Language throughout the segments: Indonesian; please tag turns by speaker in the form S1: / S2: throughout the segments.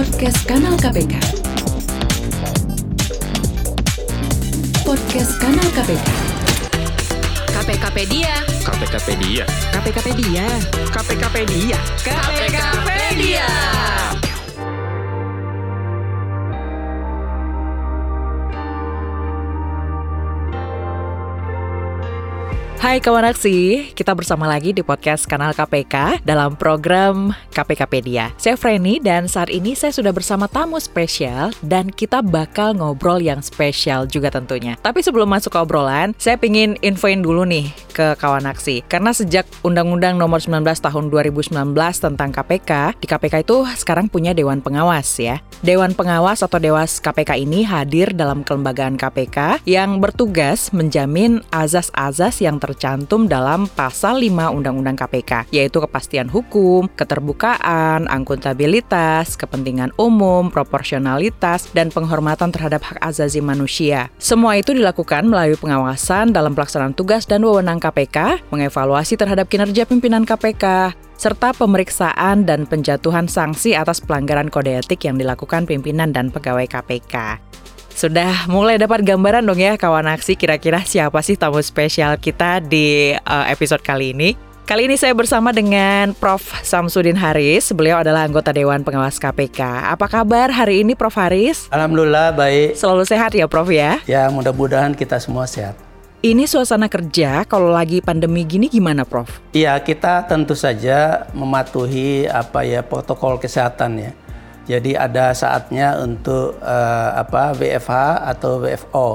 S1: Podcast Kanal KPK. Podcast Kanal KPK.
S2: KPKpedia.
S3: KPKpedia.
S2: KPKpedia.
S3: KPKpedia.
S2: KPKpedia.
S4: Hai kawan aksi, kita bersama lagi di podcast kanal KPK dalam program KPKpedia. Saya Freni dan saat ini saya sudah bersama tamu spesial dan kita bakal ngobrol yang spesial juga tentunya. Tapi sebelum masuk ke obrolan, saya pingin infoin dulu nih ke kawan aksi. Karena sejak Undang-Undang nomor 19 tahun 2019 tentang KPK, di KPK itu sekarang punya Dewan Pengawas ya. Dewan Pengawas atau Dewas KPK ini hadir dalam kelembagaan KPK yang bertugas menjamin azas-azas yang tercantum dalam pasal 5 Undang-Undang KPK, yaitu kepastian hukum, keterbukaan, akuntabilitas, kepentingan umum, proporsionalitas, dan penghormatan terhadap hak azazi manusia. Semua itu dilakukan melalui pengawasan dalam pelaksanaan tugas dan wewenang KPK, mengevaluasi terhadap kinerja pimpinan KPK, serta pemeriksaan dan penjatuhan sanksi atas pelanggaran kode etik yang dilakukan pimpinan dan pegawai KPK. Sudah mulai dapat gambaran dong ya kawan aksi kira-kira siapa sih tamu spesial kita di uh, episode kali ini. Kali ini saya bersama dengan Prof. Samsudin Haris. Beliau adalah anggota Dewan Pengawas KPK. Apa kabar hari ini Prof. Haris?
S5: Alhamdulillah baik.
S4: Selalu sehat ya Prof ya?
S5: Ya mudah-mudahan kita semua sehat.
S4: Ini suasana kerja kalau lagi pandemi gini gimana, Prof?
S5: Iya, kita tentu saja mematuhi apa ya protokol kesehatan ya. Jadi ada saatnya untuk uh, apa WFH atau WFO.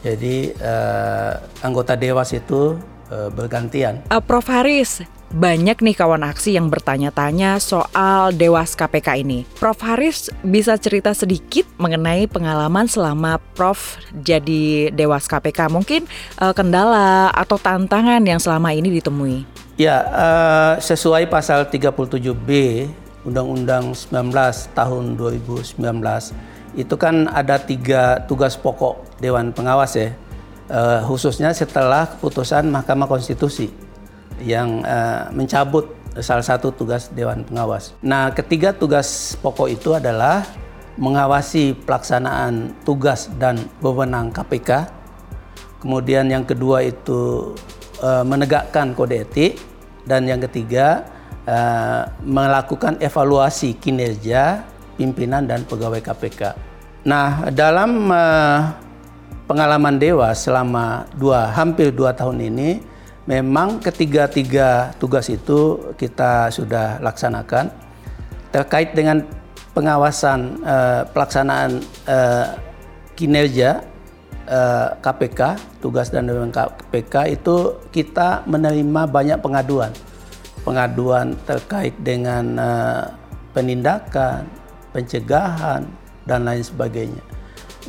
S5: Jadi uh, anggota dewas itu uh, bergantian.
S4: Uh, Prof Haris, banyak nih kawan aksi yang bertanya-tanya soal Dewas KPK ini. Prof Haris bisa cerita sedikit mengenai pengalaman selama Prof jadi Dewas KPK. Mungkin uh, kendala atau tantangan yang selama ini ditemui.
S5: Ya, uh, sesuai pasal 37B Undang-Undang 19 tahun 2019 itu kan ada tiga tugas pokok Dewan Pengawas ya, uh, khususnya setelah keputusan Mahkamah Konstitusi yang uh, mencabut salah satu tugas Dewan Pengawas. Nah, ketiga tugas pokok itu adalah mengawasi pelaksanaan tugas dan wewenang KPK. Kemudian yang kedua itu uh, menegakkan kode etik dan yang ketiga uh, melakukan evaluasi kinerja pimpinan dan pegawai KPK. Nah, dalam uh, pengalaman Dewas selama dua hampir dua tahun ini Memang ketiga-tiga tugas itu kita sudah laksanakan terkait dengan pengawasan uh, pelaksanaan uh, kinerja eh, KPK, tugas dan KPK itu kita menerima banyak pengaduan. Pengaduan terkait dengan uh, penindakan, pencegahan dan lain sebagainya.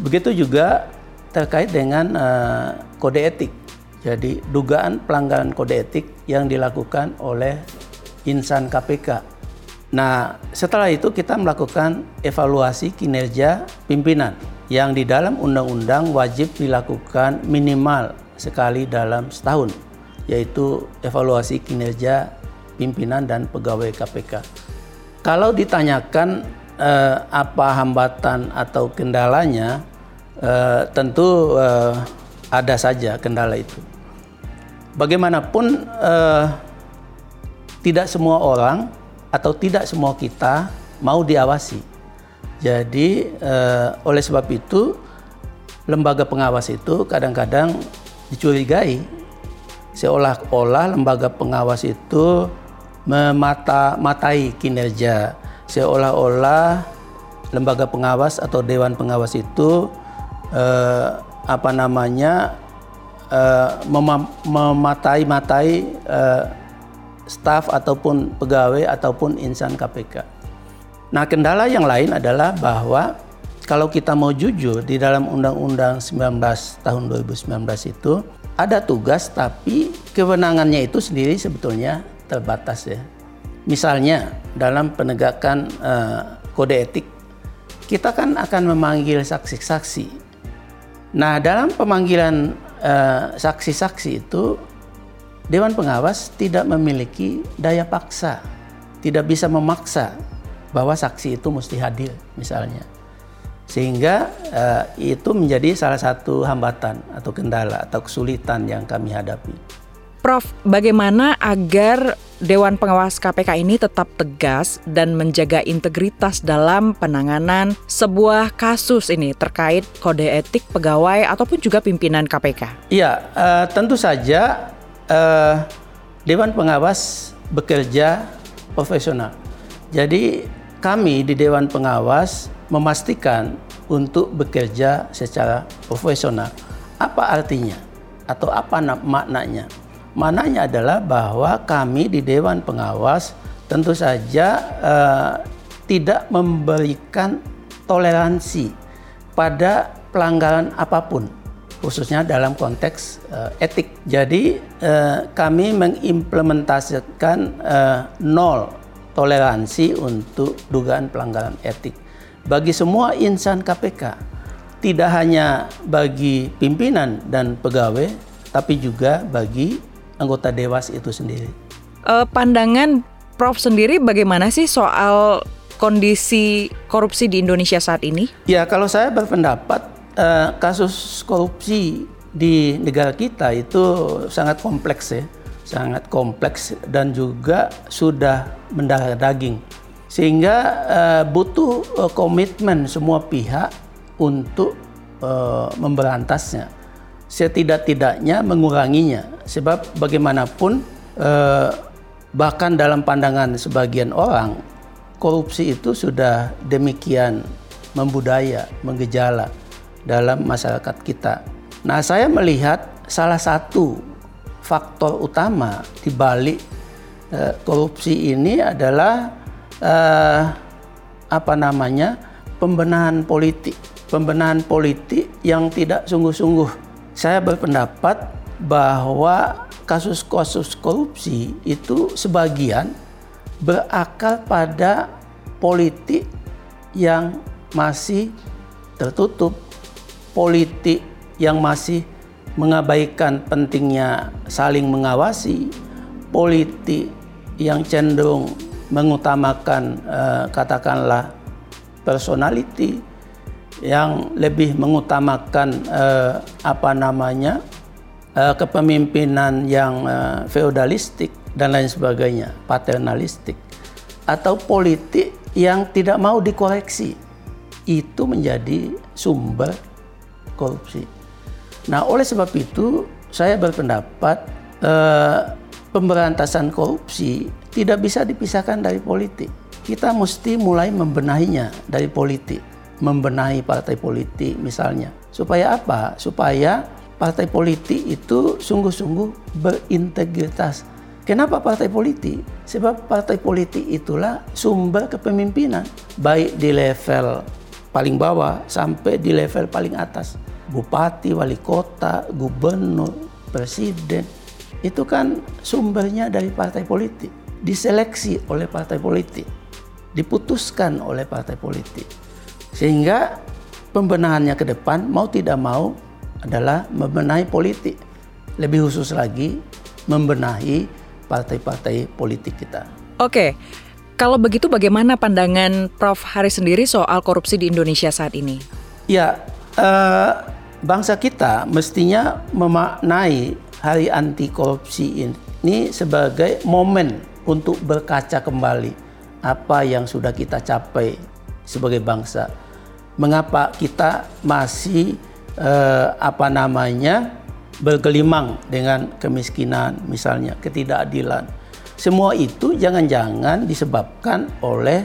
S5: Begitu juga terkait dengan uh, kode etik jadi dugaan pelanggaran kode etik yang dilakukan oleh insan KPK. Nah, setelah itu kita melakukan evaluasi kinerja pimpinan yang di dalam undang-undang wajib dilakukan minimal sekali dalam setahun, yaitu evaluasi kinerja pimpinan dan pegawai KPK. Kalau ditanyakan eh, apa hambatan atau kendalanya, eh, tentu eh, ada saja kendala itu bagaimanapun eh, tidak semua orang atau tidak semua kita mau diawasi. Jadi eh, oleh sebab itu lembaga pengawas itu kadang-kadang dicurigai seolah-olah lembaga pengawas itu memata-matai kinerja seolah-olah lembaga pengawas atau dewan pengawas itu eh, apa namanya uh, mematai-matai uh, staf ataupun pegawai ataupun insan KPK. Nah, kendala yang lain adalah bahwa kalau kita mau jujur di dalam Undang-Undang 19 tahun 2019 itu ada tugas tapi kewenangannya itu sendiri sebetulnya terbatas ya. Misalnya dalam penegakan uh, kode etik kita kan akan memanggil saksi-saksi. Nah, dalam pemanggilan Eh, saksi-saksi uh, itu Dewan Pengawas tidak memiliki daya paksa, tidak bisa memaksa bahwa saksi itu mesti hadir misalnya. Sehingga uh, itu menjadi salah satu hambatan atau kendala atau kesulitan yang kami hadapi.
S4: Prof, bagaimana agar Dewan Pengawas KPK ini tetap tegas dan menjaga integritas dalam penanganan sebuah kasus ini terkait kode etik pegawai ataupun juga pimpinan KPK?
S5: Iya, uh, tentu saja uh, Dewan Pengawas bekerja profesional. Jadi kami di Dewan Pengawas memastikan untuk bekerja secara profesional. Apa artinya? Atau apa maknanya? Mananya adalah bahwa kami di Dewan Pengawas tentu saja uh, tidak memberikan toleransi pada pelanggaran apa pun, khususnya dalam konteks uh, etik. Jadi uh, kami mengimplementasikan uh, nol toleransi untuk dugaan pelanggaran etik bagi semua insan KPK, tidak hanya bagi pimpinan dan pegawai, tapi juga bagi anggota dewas itu sendiri.
S4: Uh, pandangan Prof sendiri bagaimana sih soal kondisi korupsi di Indonesia saat ini?
S5: Ya, kalau saya berpendapat uh, kasus korupsi di negara kita itu sangat kompleks ya, sangat kompleks dan juga sudah mendarah daging, sehingga uh, butuh uh, komitmen semua pihak untuk uh, memberantasnya setidak-tidaknya menguranginya. Sebab bagaimanapun eh, bahkan dalam pandangan sebagian orang korupsi itu sudah demikian membudaya, menggejala dalam masyarakat kita. Nah, saya melihat salah satu faktor utama di balik eh, korupsi ini adalah eh, apa namanya? pembenahan politik. Pembenahan politik yang tidak sungguh-sungguh saya berpendapat bahwa kasus-kasus korupsi itu sebagian berakar pada politik yang masih tertutup, politik yang masih mengabaikan pentingnya saling mengawasi, politik yang cenderung mengutamakan eh, katakanlah personality, yang lebih mengutamakan uh, apa namanya uh, kepemimpinan yang uh, feodalistik dan lain sebagainya, paternalistik atau politik yang tidak mau dikoreksi itu menjadi sumber korupsi. Nah, oleh sebab itu saya berpendapat uh, pemberantasan korupsi tidak bisa dipisahkan dari politik. Kita mesti mulai membenahinya dari politik membenahi partai politik misalnya. Supaya apa? Supaya partai politik itu sungguh-sungguh berintegritas. Kenapa partai politik? Sebab partai politik itulah sumber kepemimpinan baik di level paling bawah sampai di level paling atas. Bupati, wali kota, gubernur, presiden itu kan sumbernya dari partai politik. Diseleksi oleh partai politik, diputuskan oleh partai politik. Sehingga pembenahannya ke depan mau tidak mau adalah membenahi politik. Lebih khusus lagi membenahi partai-partai politik kita.
S4: Oke, kalau begitu bagaimana pandangan Prof. Hari sendiri soal korupsi di Indonesia saat ini?
S5: Ya, eh, bangsa kita mestinya memaknai Hari Anti Korupsi ini sebagai momen untuk berkaca kembali apa yang sudah kita capai sebagai bangsa mengapa kita masih eh, apa namanya bergelimang dengan kemiskinan misalnya ketidakadilan semua itu jangan-jangan disebabkan oleh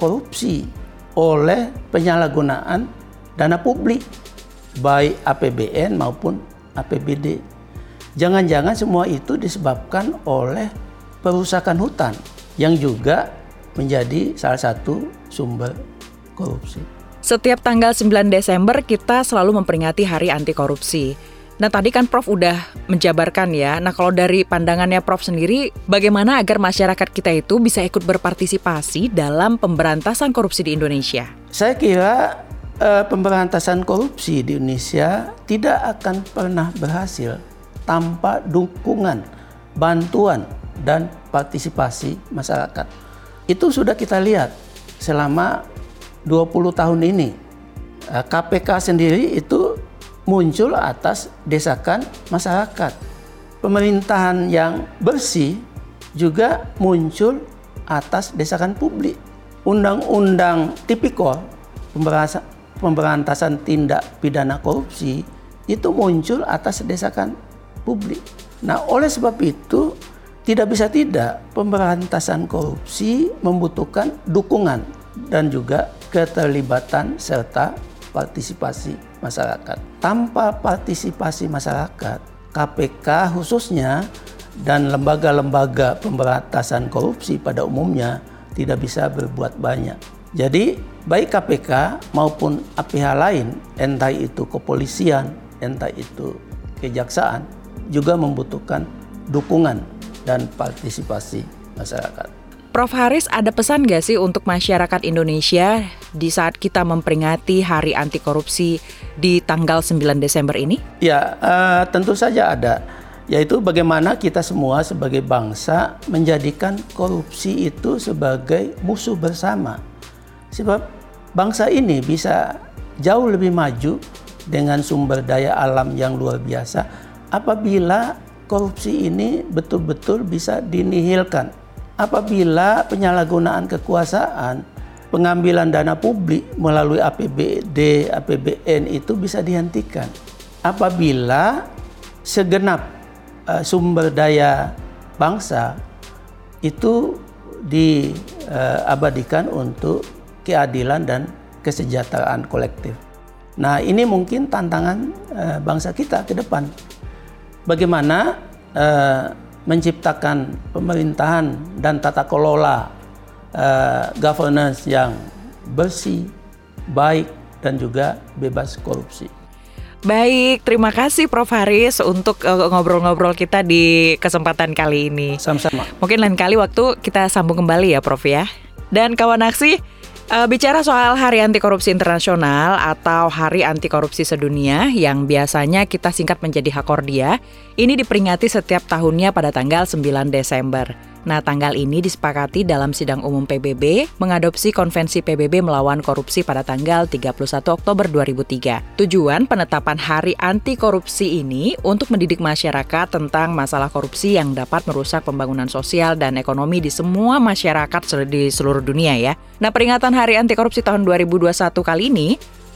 S5: korupsi oleh penyalahgunaan dana publik baik APBN maupun APBD jangan-jangan semua itu disebabkan oleh perusakan hutan yang juga menjadi salah satu sumber korupsi.
S4: Setiap tanggal 9 Desember kita selalu memperingati Hari Anti Korupsi. Nah tadi kan Prof udah menjabarkan ya. Nah kalau dari pandangannya Prof sendiri, bagaimana agar masyarakat kita itu bisa ikut berpartisipasi dalam pemberantasan korupsi di Indonesia?
S5: Saya kira uh, pemberantasan korupsi di Indonesia tidak akan pernah berhasil tanpa dukungan, bantuan, dan partisipasi masyarakat. Itu sudah kita lihat selama 20 tahun ini. Eh, KPK sendiri itu muncul atas desakan masyarakat. Pemerintahan yang bersih juga muncul atas desakan publik. Undang-undang tipikor pemberantasan tindak pidana korupsi itu muncul atas desakan publik. Nah, oleh sebab itu tidak bisa tidak pemberantasan korupsi membutuhkan dukungan dan juga keterlibatan serta partisipasi masyarakat. Tanpa partisipasi masyarakat, KPK khususnya dan lembaga-lembaga pemberantasan korupsi pada umumnya tidak bisa berbuat banyak. Jadi baik KPK maupun pihak lain, entah itu kepolisian, entah itu kejaksaan, juga membutuhkan dukungan dan partisipasi masyarakat.
S4: Prof. Haris, ada pesan nggak sih untuk masyarakat Indonesia di saat kita memperingati Hari Anti Korupsi di tanggal 9 Desember ini?
S5: Ya, uh, tentu saja ada. Yaitu bagaimana kita semua sebagai bangsa menjadikan korupsi itu sebagai musuh bersama. Sebab bangsa ini bisa jauh lebih maju dengan sumber daya alam yang luar biasa apabila korupsi ini betul-betul bisa dinihilkan apabila penyalahgunaan kekuasaan, pengambilan dana publik melalui APBD, APBN itu bisa dihentikan. Apabila segenap uh, sumber daya bangsa itu diabadikan uh, untuk keadilan dan kesejahteraan kolektif. Nah, ini mungkin tantangan uh, bangsa kita ke depan. Bagaimana uh, menciptakan pemerintahan dan tata kelola uh, governance yang bersih, baik, dan juga bebas korupsi.
S4: Baik, terima kasih Prof Haris untuk eh, ngobrol-ngobrol kita di kesempatan kali ini.
S5: Sama-sama.
S4: Mungkin lain kali waktu kita sambung kembali ya Prof ya. Dan kawan aksi, Uh, bicara soal Hari Anti Korupsi Internasional atau Hari Anti Korupsi Sedunia yang biasanya kita singkat menjadi Hakordia, ini diperingati setiap tahunnya pada tanggal 9 Desember. Nah, tanggal ini disepakati dalam sidang umum PBB mengadopsi konvensi PBB melawan korupsi pada tanggal 31 Oktober 2003. Tujuan penetapan Hari Anti Korupsi ini untuk mendidik masyarakat tentang masalah korupsi yang dapat merusak pembangunan sosial dan ekonomi di semua masyarakat di seluruh dunia ya. Nah, peringatan Hari Anti Korupsi tahun 2021 kali ini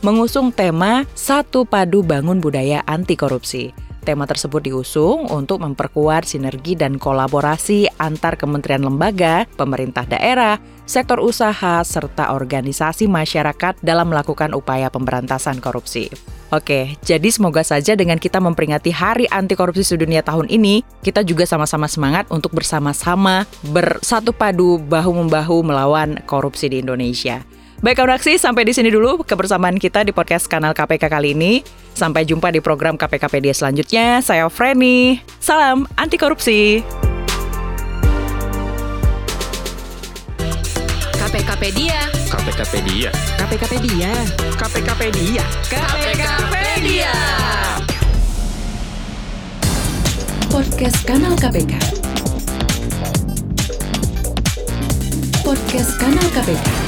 S4: mengusung tema Satu Padu Bangun Budaya Anti Korupsi. Tema tersebut diusung untuk memperkuat sinergi dan kolaborasi antar kementerian lembaga, pemerintah daerah, sektor usaha, serta organisasi masyarakat dalam melakukan upaya pemberantasan korupsi. Oke, jadi semoga saja dengan kita memperingati Hari Anti Korupsi Sedunia tahun ini, kita juga sama-sama semangat untuk bersama-sama bersatu padu bahu-membahu melawan korupsi di Indonesia. Baik kawan aksi, sampai di sini dulu kebersamaan kita di podcast kanal KPK kali ini. Sampai jumpa di program KPKP dia selanjutnya. Saya Frenny. Salam anti korupsi.
S2: KPKP dia.
S3: KPKP dia.
S2: KPKP dia.
S3: KPKP dia.
S2: KPKP dia.
S1: Podcast Kanal KPK. Podcast Kanal KPK.